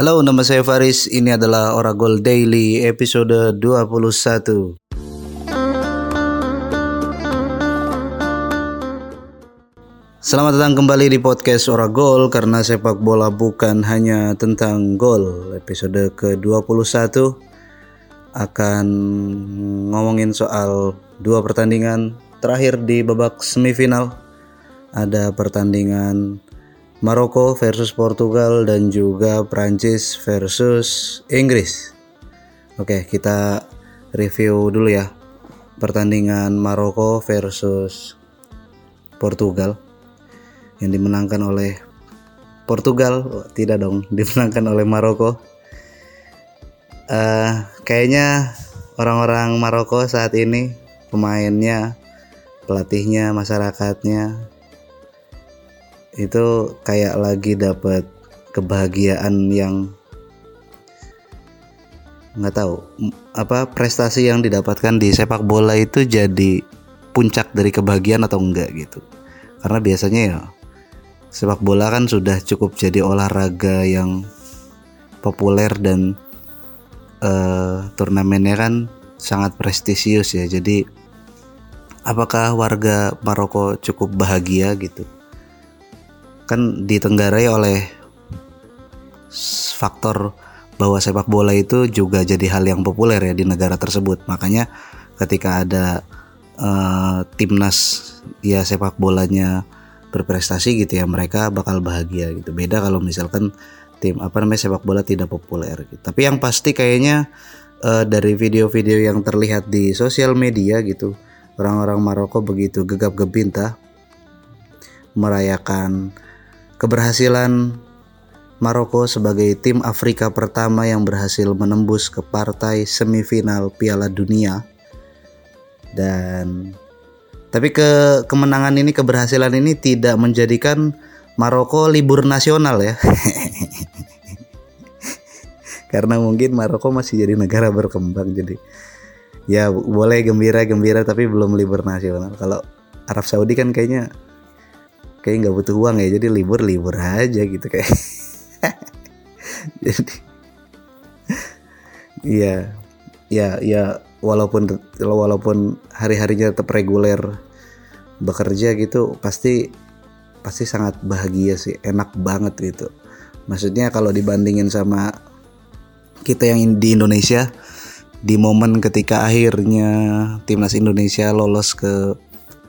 Halo, nama saya Faris. Ini adalah Oragol Daily episode 21. Selamat datang kembali di podcast Oragol karena sepak bola bukan hanya tentang gol. Episode ke-21 akan ngomongin soal dua pertandingan terakhir di babak semifinal. Ada pertandingan Maroko versus Portugal dan juga Prancis versus Inggris. Oke, kita review dulu ya pertandingan Maroko versus Portugal yang dimenangkan oleh Portugal tidak dong dimenangkan oleh Maroko. Uh, kayaknya orang-orang Maroko saat ini pemainnya, pelatihnya, masyarakatnya itu kayak lagi dapat kebahagiaan yang nggak tahu apa prestasi yang didapatkan di sepak bola itu jadi puncak dari kebahagiaan atau enggak gitu. Karena biasanya ya sepak bola kan sudah cukup jadi olahraga yang populer dan uh, turnamennya kan sangat prestisius ya. Jadi apakah warga Maroko cukup bahagia gitu kan ditenggarai oleh faktor bahwa sepak bola itu juga jadi hal yang populer ya di negara tersebut. Makanya ketika ada uh, timnas ya sepak bolanya berprestasi gitu ya, mereka bakal bahagia gitu. Beda kalau misalkan tim apa namanya sepak bola tidak populer gitu. Tapi yang pasti kayaknya uh, dari video-video yang terlihat di sosial media gitu, orang-orang Maroko begitu gegap gempita merayakan Keberhasilan Maroko sebagai tim Afrika pertama yang berhasil menembus ke partai semifinal Piala Dunia. Dan tapi ke kemenangan ini keberhasilan ini tidak menjadikan Maroko libur nasional ya. Karena mungkin Maroko masih jadi negara berkembang jadi ya boleh gembira-gembira tapi belum libur nasional. Kalau Arab Saudi kan kayaknya kayak nggak butuh uang ya jadi libur libur aja gitu kayak. Jadi iya ya ya walaupun walaupun hari harinya tetap reguler bekerja gitu pasti pasti sangat bahagia sih enak banget gitu. Maksudnya kalau dibandingin sama kita yang di Indonesia di momen ketika akhirnya timnas Indonesia lolos ke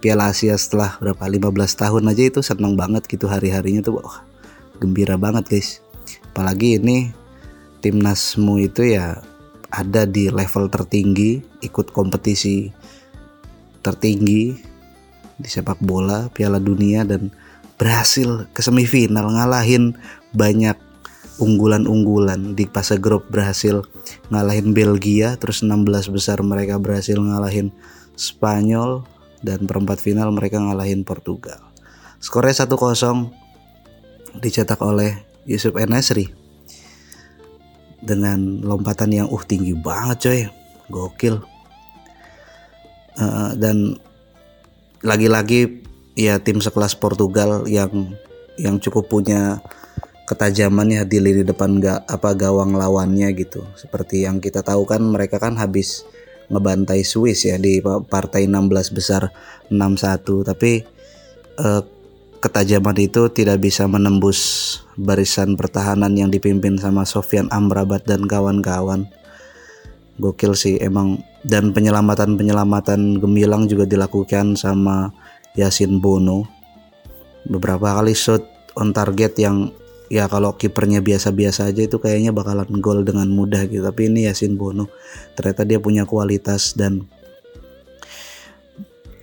Piala Asia setelah berapa 15 tahun aja itu seneng banget gitu hari-harinya tuh. Wah, gembira banget guys. Apalagi ini timnasmu itu ya ada di level tertinggi ikut kompetisi tertinggi di sepak bola Piala Dunia dan berhasil ke semifinal ngalahin banyak unggulan-unggulan. Di fase grup berhasil ngalahin Belgia terus 16 besar mereka berhasil ngalahin Spanyol dan perempat final mereka ngalahin Portugal. Skornya 1-0 dicetak oleh Yusuf Enesri dengan lompatan yang uh tinggi banget coy, gokil. Uh, dan lagi-lagi ya tim sekelas Portugal yang yang cukup punya ketajaman ya di lini depan gak apa gawang lawannya gitu. Seperti yang kita tahu kan mereka kan habis ngebantai Swiss ya di partai 16 besar 6-1 tapi eh, ketajaman itu tidak bisa menembus barisan pertahanan yang dipimpin sama Sofian Amrabat dan kawan-kawan. Gokil sih emang. Dan penyelamatan-penyelamatan gemilang juga dilakukan sama Yasin Bono. Beberapa kali shot on target yang ya kalau kipernya biasa-biasa aja itu kayaknya bakalan gol dengan mudah gitu. Tapi ini Yasin Bono ternyata dia punya kualitas dan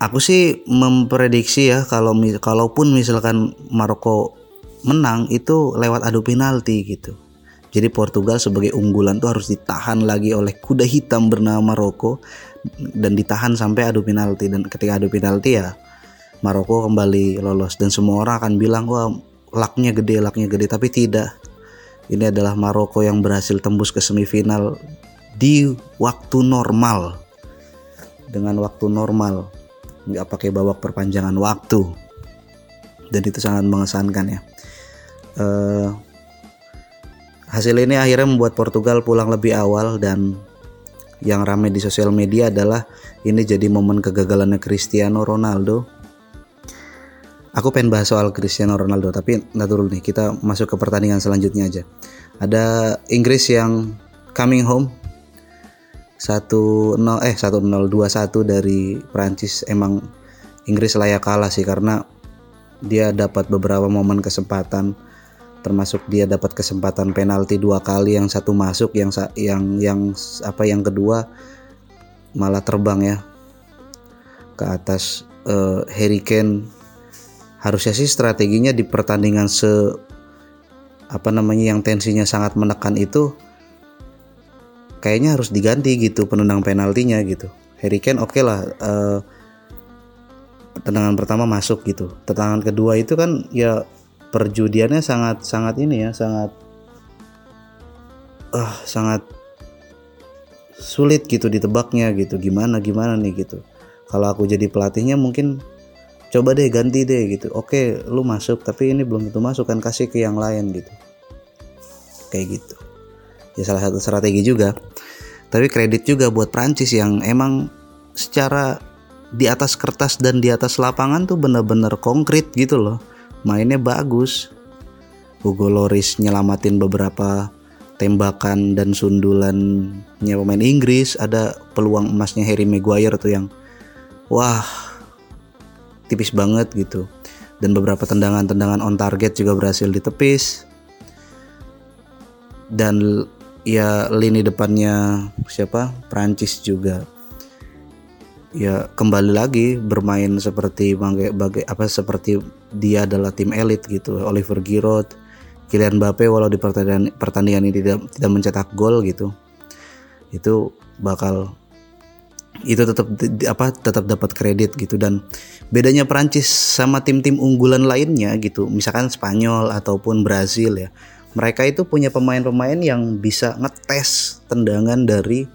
aku sih memprediksi ya kalau kalaupun misalkan Maroko menang itu lewat adu penalti gitu. Jadi Portugal sebagai unggulan tuh harus ditahan lagi oleh kuda hitam bernama Maroko dan ditahan sampai adu penalti. Dan ketika adu penalti ya Maroko kembali lolos. Dan semua orang akan bilang wah laknya gede laknya gede. Tapi tidak. Ini adalah Maroko yang berhasil tembus ke semifinal di waktu normal. Dengan waktu normal. Nggak pakai babak perpanjangan waktu. Dan itu sangat mengesankan ya. Uh, hasil ini akhirnya membuat Portugal pulang lebih awal dan yang ramai di sosial media adalah ini jadi momen kegagalannya Cristiano Ronaldo. Aku pengen bahas soal Cristiano Ronaldo tapi nggak dulu nih. Kita masuk ke pertandingan selanjutnya aja. Ada Inggris yang coming home. 1-0 eh 1-0 2-1 dari Prancis emang Inggris layak kalah sih karena dia dapat beberapa momen kesempatan. Termasuk dia dapat kesempatan penalti dua kali yang satu masuk yang yang yang apa yang kedua malah terbang ya ke atas uh, Harry Kane harusnya sih strateginya di pertandingan se apa namanya yang tensinya sangat menekan itu kayaknya harus diganti gitu penendang penaltinya gitu. Harry Kane oke okay lah uh, tendangan pertama masuk gitu. Tendangan kedua itu kan ya perjudiannya sangat sangat ini ya sangat ah uh, sangat sulit gitu ditebaknya gitu. Gimana gimana nih gitu. Kalau aku jadi pelatihnya mungkin coba deh ganti deh gitu. Oke lu masuk tapi ini belum tentu masuk kan kasih ke yang lain gitu. Kayak gitu. Ya salah satu strategi juga. Tapi kredit juga buat Prancis yang emang secara di atas kertas dan di atas lapangan tuh bener-bener konkret gitu loh. Mainnya bagus. Hugo Loris nyelamatin beberapa tembakan dan sundulannya pemain Inggris. Ada peluang emasnya Harry Maguire tuh yang wah tipis banget gitu. Dan beberapa tendangan-tendangan on target juga berhasil ditepis. Dan ya lini depannya siapa? Prancis juga. Ya kembali lagi bermain seperti bagai, bagai apa seperti dia adalah tim elit gitu. Oliver Giroud Kylian Mbappe walau di pertandingan pertandingan ini tidak tidak mencetak gol gitu itu bakal itu tetap apa tetap dapat kredit gitu. Dan bedanya Prancis sama tim-tim unggulan lainnya gitu. Misalkan Spanyol ataupun Brazil ya. Mereka itu punya pemain-pemain yang bisa ngetes tendangan dari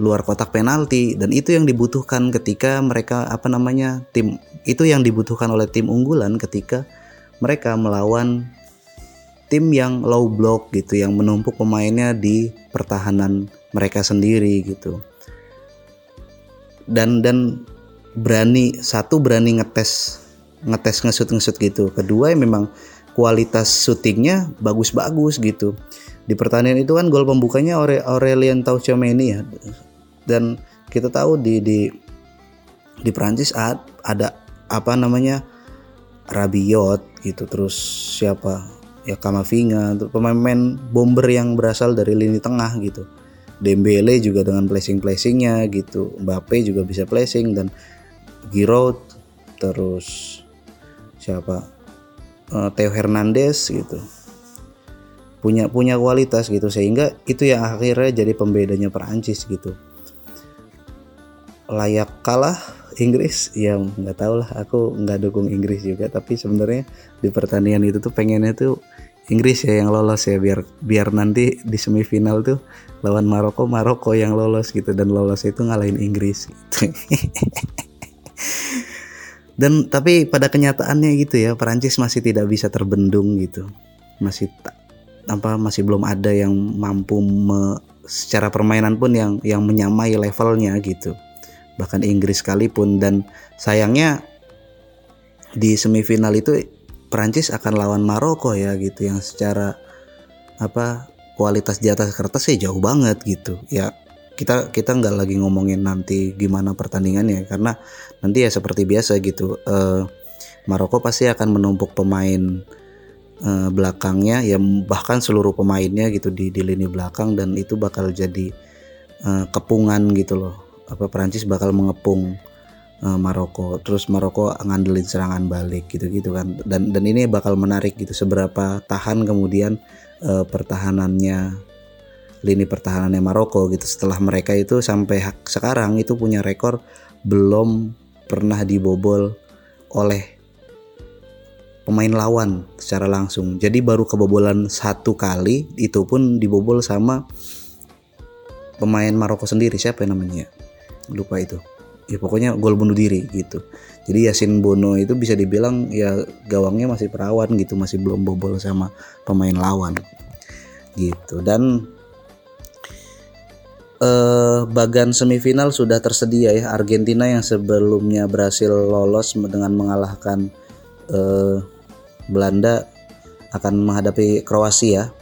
luar kotak penalti. Dan itu yang dibutuhkan ketika mereka apa namanya tim itu yang dibutuhkan oleh tim unggulan ketika mereka melawan tim yang low block gitu yang menumpuk pemainnya di pertahanan mereka sendiri gitu dan dan berani satu berani ngetes ngetes ngesut ngesut gitu. Kedua ya memang kualitas syutingnya bagus-bagus gitu. Di pertandingan itu kan gol pembukanya Aurelien Tchouameni ya. Dan kita tahu di di di Prancis ada apa namanya Rabiot gitu. Terus siapa? Ya Kamavinga pemain-pemain bomber yang berasal dari lini tengah gitu Dembele juga dengan placing-placingnya gitu. Mbappe juga bisa placing dan Giroud terus siapa? Uh, Theo Hernandez gitu. Punya punya kualitas gitu sehingga itu yang akhirnya jadi pembedanya Perancis gitu. Layak kalah Inggris? Ya nggak tahu lah aku nggak dukung Inggris juga tapi sebenarnya di pertandingan itu tuh pengennya tuh Inggris ya yang lolos ya biar biar nanti di semifinal tuh lawan Maroko Maroko yang lolos gitu dan lolos itu ngalahin Inggris gitu. dan tapi pada kenyataannya gitu ya Perancis masih tidak bisa terbendung gitu masih tak apa masih belum ada yang mampu me, secara permainan pun yang yang menyamai levelnya gitu bahkan Inggris sekalipun dan sayangnya di semifinal itu Prancis akan lawan Maroko ya gitu. Yang secara apa kualitas di atas kertas sih jauh banget gitu. Ya kita kita nggak lagi ngomongin nanti gimana pertandingannya. Karena nanti ya seperti biasa gitu uh, Maroko pasti akan menumpuk pemain uh, belakangnya. Ya bahkan seluruh pemainnya gitu di di lini belakang. Dan itu bakal jadi uh, kepungan gitu loh. Apa Perancis bakal mengepung uh, Maroko terus Maroko ngandelin serangan balik gitu-gitu kan dan dan ini bakal menarik gitu seberapa tahan kemudian uh, pertahanannya lini pertahanannya Maroko gitu setelah mereka itu sampai sekarang itu punya rekor belum pernah dibobol oleh pemain lawan secara langsung. Jadi baru kebobolan satu kali itu pun dibobol sama pemain Maroko sendiri siapa namanya? Lupa itu. Ya pokoknya gol bunuh diri gitu. Jadi Yasin Bono itu bisa dibilang ya gawangnya masih perawan gitu, masih belum bobol sama pemain lawan. gitu dan eh, bagan semifinal sudah tersedia ya Argentina yang sebelumnya berhasil lolos dengan mengalahkan eh, Belanda akan menghadapi Kroasia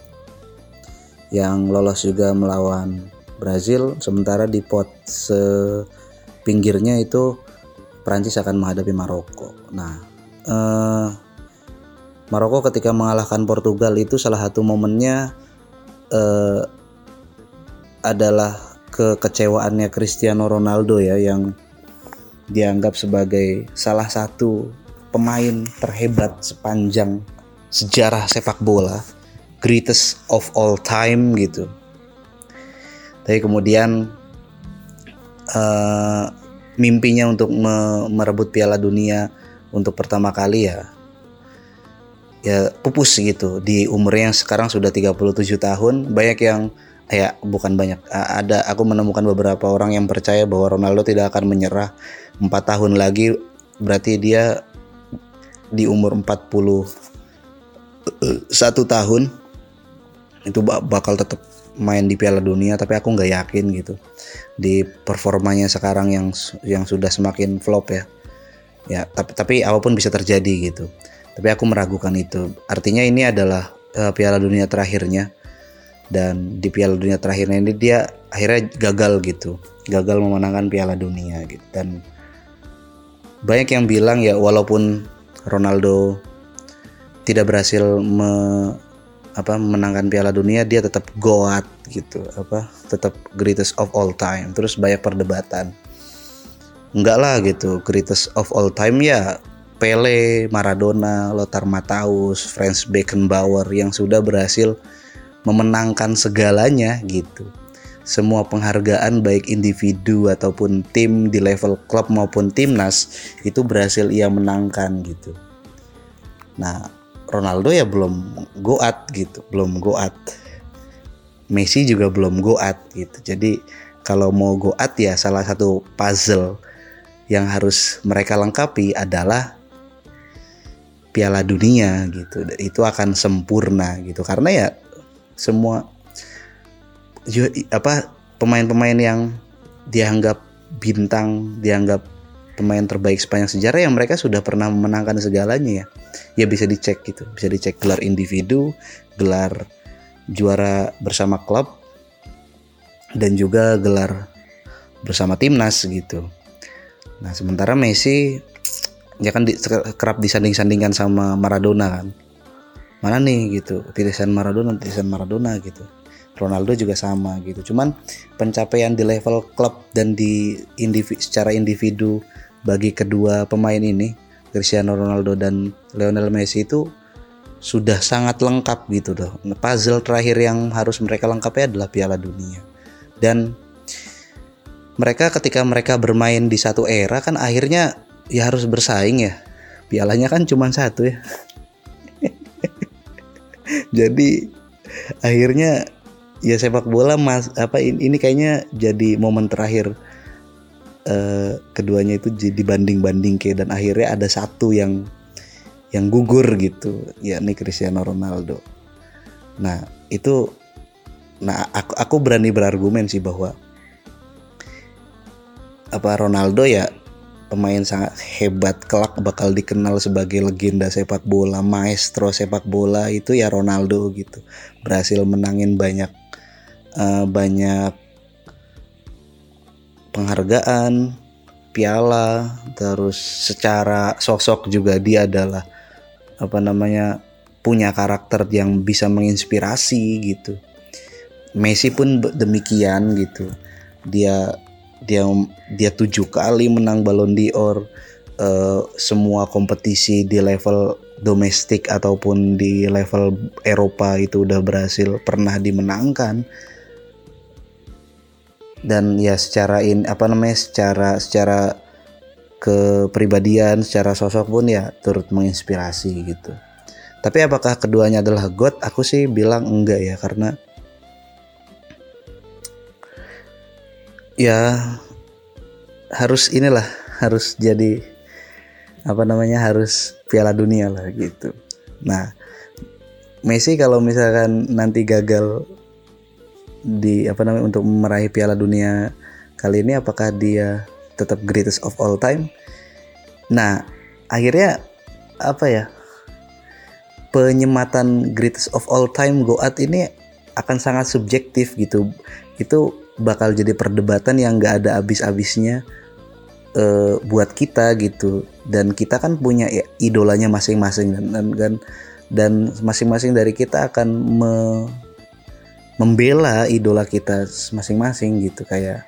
yang lolos juga melawan Brazil sementara di pot sepinggirnya itu Prancis akan menghadapi Maroko. Nah, eh, Maroko ketika mengalahkan Portugal itu salah satu momennya eh, adalah kekecewaannya Cristiano Ronaldo ya yang dianggap sebagai salah satu pemain terhebat sepanjang sejarah sepak bola, greatest of all time gitu. Tapi kemudian uh, mimpinya untuk me merebut Piala Dunia untuk pertama kali ya ya pupus gitu di umurnya yang sekarang sudah 37 tahun. Banyak yang ya bukan banyak ada aku menemukan beberapa orang yang percaya bahwa Ronaldo tidak akan menyerah empat tahun lagi. Berarti dia di umur 41 tahun itu bakal tetap main di Piala Dunia tapi aku nggak yakin gitu. Di performanya sekarang yang yang sudah semakin flop ya. Ya tapi tapi apa pun bisa terjadi gitu. Tapi aku meragukan itu. Artinya ini adalah uh, Piala Dunia terakhirnya. Dan di Piala Dunia terakhirnya ini dia akhirnya gagal gitu. Gagal memenangkan Piala Dunia gitu. Dan banyak yang bilang ya walaupun Ronaldo tidak berhasil me, apa menangkan Piala Dunia dia tetap goat gitu apa tetap greatest of all time terus banyak perdebatan enggak lah gitu greatest of all time ya Pele, Maradona, Lothar Matthäus, Franz Beckenbauer yang sudah berhasil memenangkan segalanya gitu. Semua penghargaan baik individu ataupun tim di level klub maupun timnas itu berhasil ia menangkan gitu. Nah, Ronaldo ya belum goat gitu, belum goat. Messi juga belum goat gitu. Jadi kalau mau goat ya salah satu puzzle yang harus mereka lengkapi adalah Piala Dunia gitu. Itu akan sempurna gitu karena ya semua apa pemain-pemain yang dianggap bintang, dianggap pemain terbaik sepanjang sejarah yang mereka sudah pernah memenangkan segalanya ya. Ya bisa dicek gitu, bisa dicek gelar individu, gelar juara bersama klub dan juga gelar bersama timnas gitu. Nah, sementara Messi ya kan di, kerap disanding-sandingkan sama Maradona kan mana nih gitu tirisan Maradona tirisan Maradona gitu Ronaldo juga sama gitu. Cuman pencapaian di level klub dan di individu, secara individu bagi kedua pemain ini Cristiano Ronaldo dan Lionel Messi itu sudah sangat lengkap gitu loh. Puzzle terakhir yang harus mereka lengkapi adalah Piala Dunia. Dan mereka ketika mereka bermain di satu era kan akhirnya ya harus bersaing ya. Pialanya kan cuma satu ya. Jadi akhirnya ya sepak bola mas apa ini kayaknya jadi momen terakhir uh, keduanya itu jadi banding banding ke dan akhirnya ada satu yang yang gugur gitu yakni Cristiano Ronaldo. Nah itu nah aku aku berani berargumen sih bahwa apa Ronaldo ya pemain sangat hebat kelak bakal dikenal sebagai legenda sepak bola maestro sepak bola itu ya Ronaldo gitu. Berhasil menangin banyak uh, banyak penghargaan piala terus secara sosok juga dia adalah apa namanya punya karakter yang bisa menginspirasi gitu. Messi pun demikian gitu. Dia dia dia tujuh kali menang Ballon d'Or uh, semua kompetisi di level domestik ataupun di level Eropa itu udah berhasil pernah dimenangkan dan ya secara in apa namanya secara secara kepribadian secara sosok pun ya turut menginspirasi gitu tapi apakah keduanya adalah God aku sih bilang enggak ya karena ya harus inilah harus jadi apa namanya harus Piala Dunia lah gitu. Nah Messi kalau misalkan nanti gagal di apa namanya untuk meraih Piala Dunia kali ini apakah dia tetap greatest of all time? Nah, akhirnya apa ya? Penyematan greatest of all time Goat ini akan sangat subjektif gitu. Itu bakal jadi perdebatan yang gak ada habis-habisnya uh, buat kita gitu. Dan kita kan punya idolanya masing-masing dan, dan dan masing-masing dari kita akan me membela idola kita masing-masing gitu kayak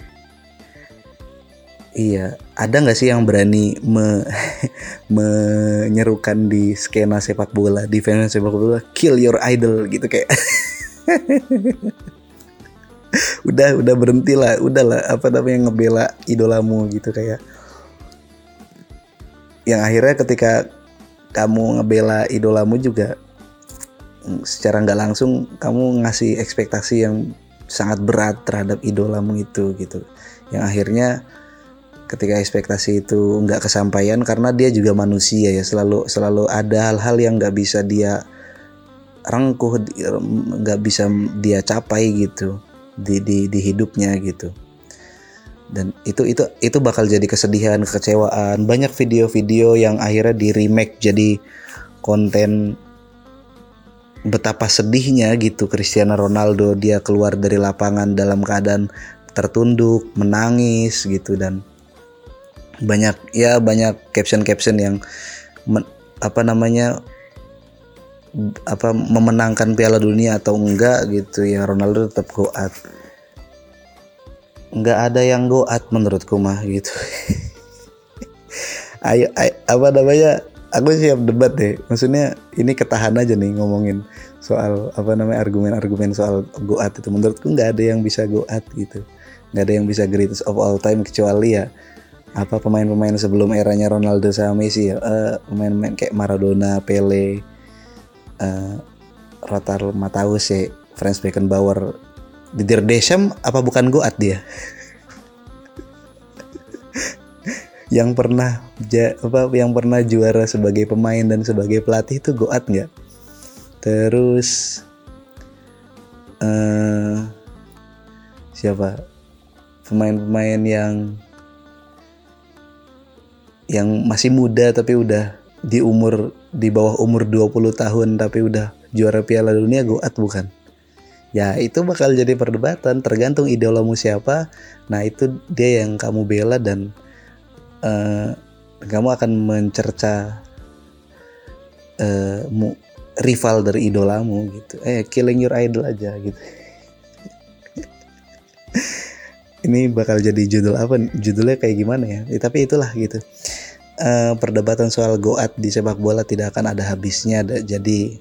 iya ada nggak sih yang berani me menyerukan di skena sepak bola di fans sepak bola kill your idol gitu kayak. Udah udah berhenti lah udah lah apa namanya ngebela idolamu gitu kayak. Yang akhirnya ketika kamu ngebela idolamu juga secara nggak langsung kamu ngasih ekspektasi yang sangat berat terhadap idolamu itu gitu. Yang akhirnya ketika ekspektasi itu nggak kesampaian karena dia juga manusia ya selalu selalu ada hal-hal yang nggak bisa dia rengkuh nggak bisa dia capai gitu di, di di hidupnya gitu. Dan itu itu itu bakal jadi kesedihan kekecewaan banyak video-video yang akhirnya di remake jadi konten betapa sedihnya gitu Cristiano Ronaldo dia keluar dari lapangan dalam keadaan tertunduk menangis gitu dan banyak ya banyak caption-caption yang men, apa namanya apa memenangkan Piala Dunia atau enggak gitu ya Ronaldo tetap goat. Nggak ada yang goat menurutku mah gitu. Ayo, ayo apa namanya aku siap debat deh. Maksudnya ini ketahan aja nih ngomongin soal apa namanya argumen-argumen soal goat itu. Menurutku nggak ada yang bisa goat gitu. Nggak ada yang bisa greatest of all time kecuali ya apa pemain-pemain sebelum eranya Ronaldo sama Messi ya. Uh, pemain-pemain kayak Maradona, Pele, uh, Rotar Mataus ya, Franz Beckenbauer. Didier Deschamps apa bukan goat dia? yang pernah ja, apa yang pernah juara sebagai pemain dan sebagai pelatih itu goat nggak? Terus uh, siapa pemain-pemain yang yang masih muda tapi udah di umur di bawah umur 20 tahun tapi udah juara Piala Dunia goat bukan? ya itu bakal jadi perdebatan tergantung idolamu siapa nah itu dia yang kamu bela dan uh, kamu akan mencerca uh, rival dari idolamu gitu eh killing your idol aja gitu ini bakal jadi judul apa judulnya kayak gimana ya, ya tapi itulah gitu uh, perdebatan soal goat di sepak bola tidak akan ada habisnya jadi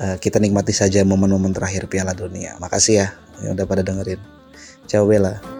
uh, kita nikmati saja momen-momen terakhir Piala Dunia. Makasih ya yang udah pada dengerin. Ciao Bella.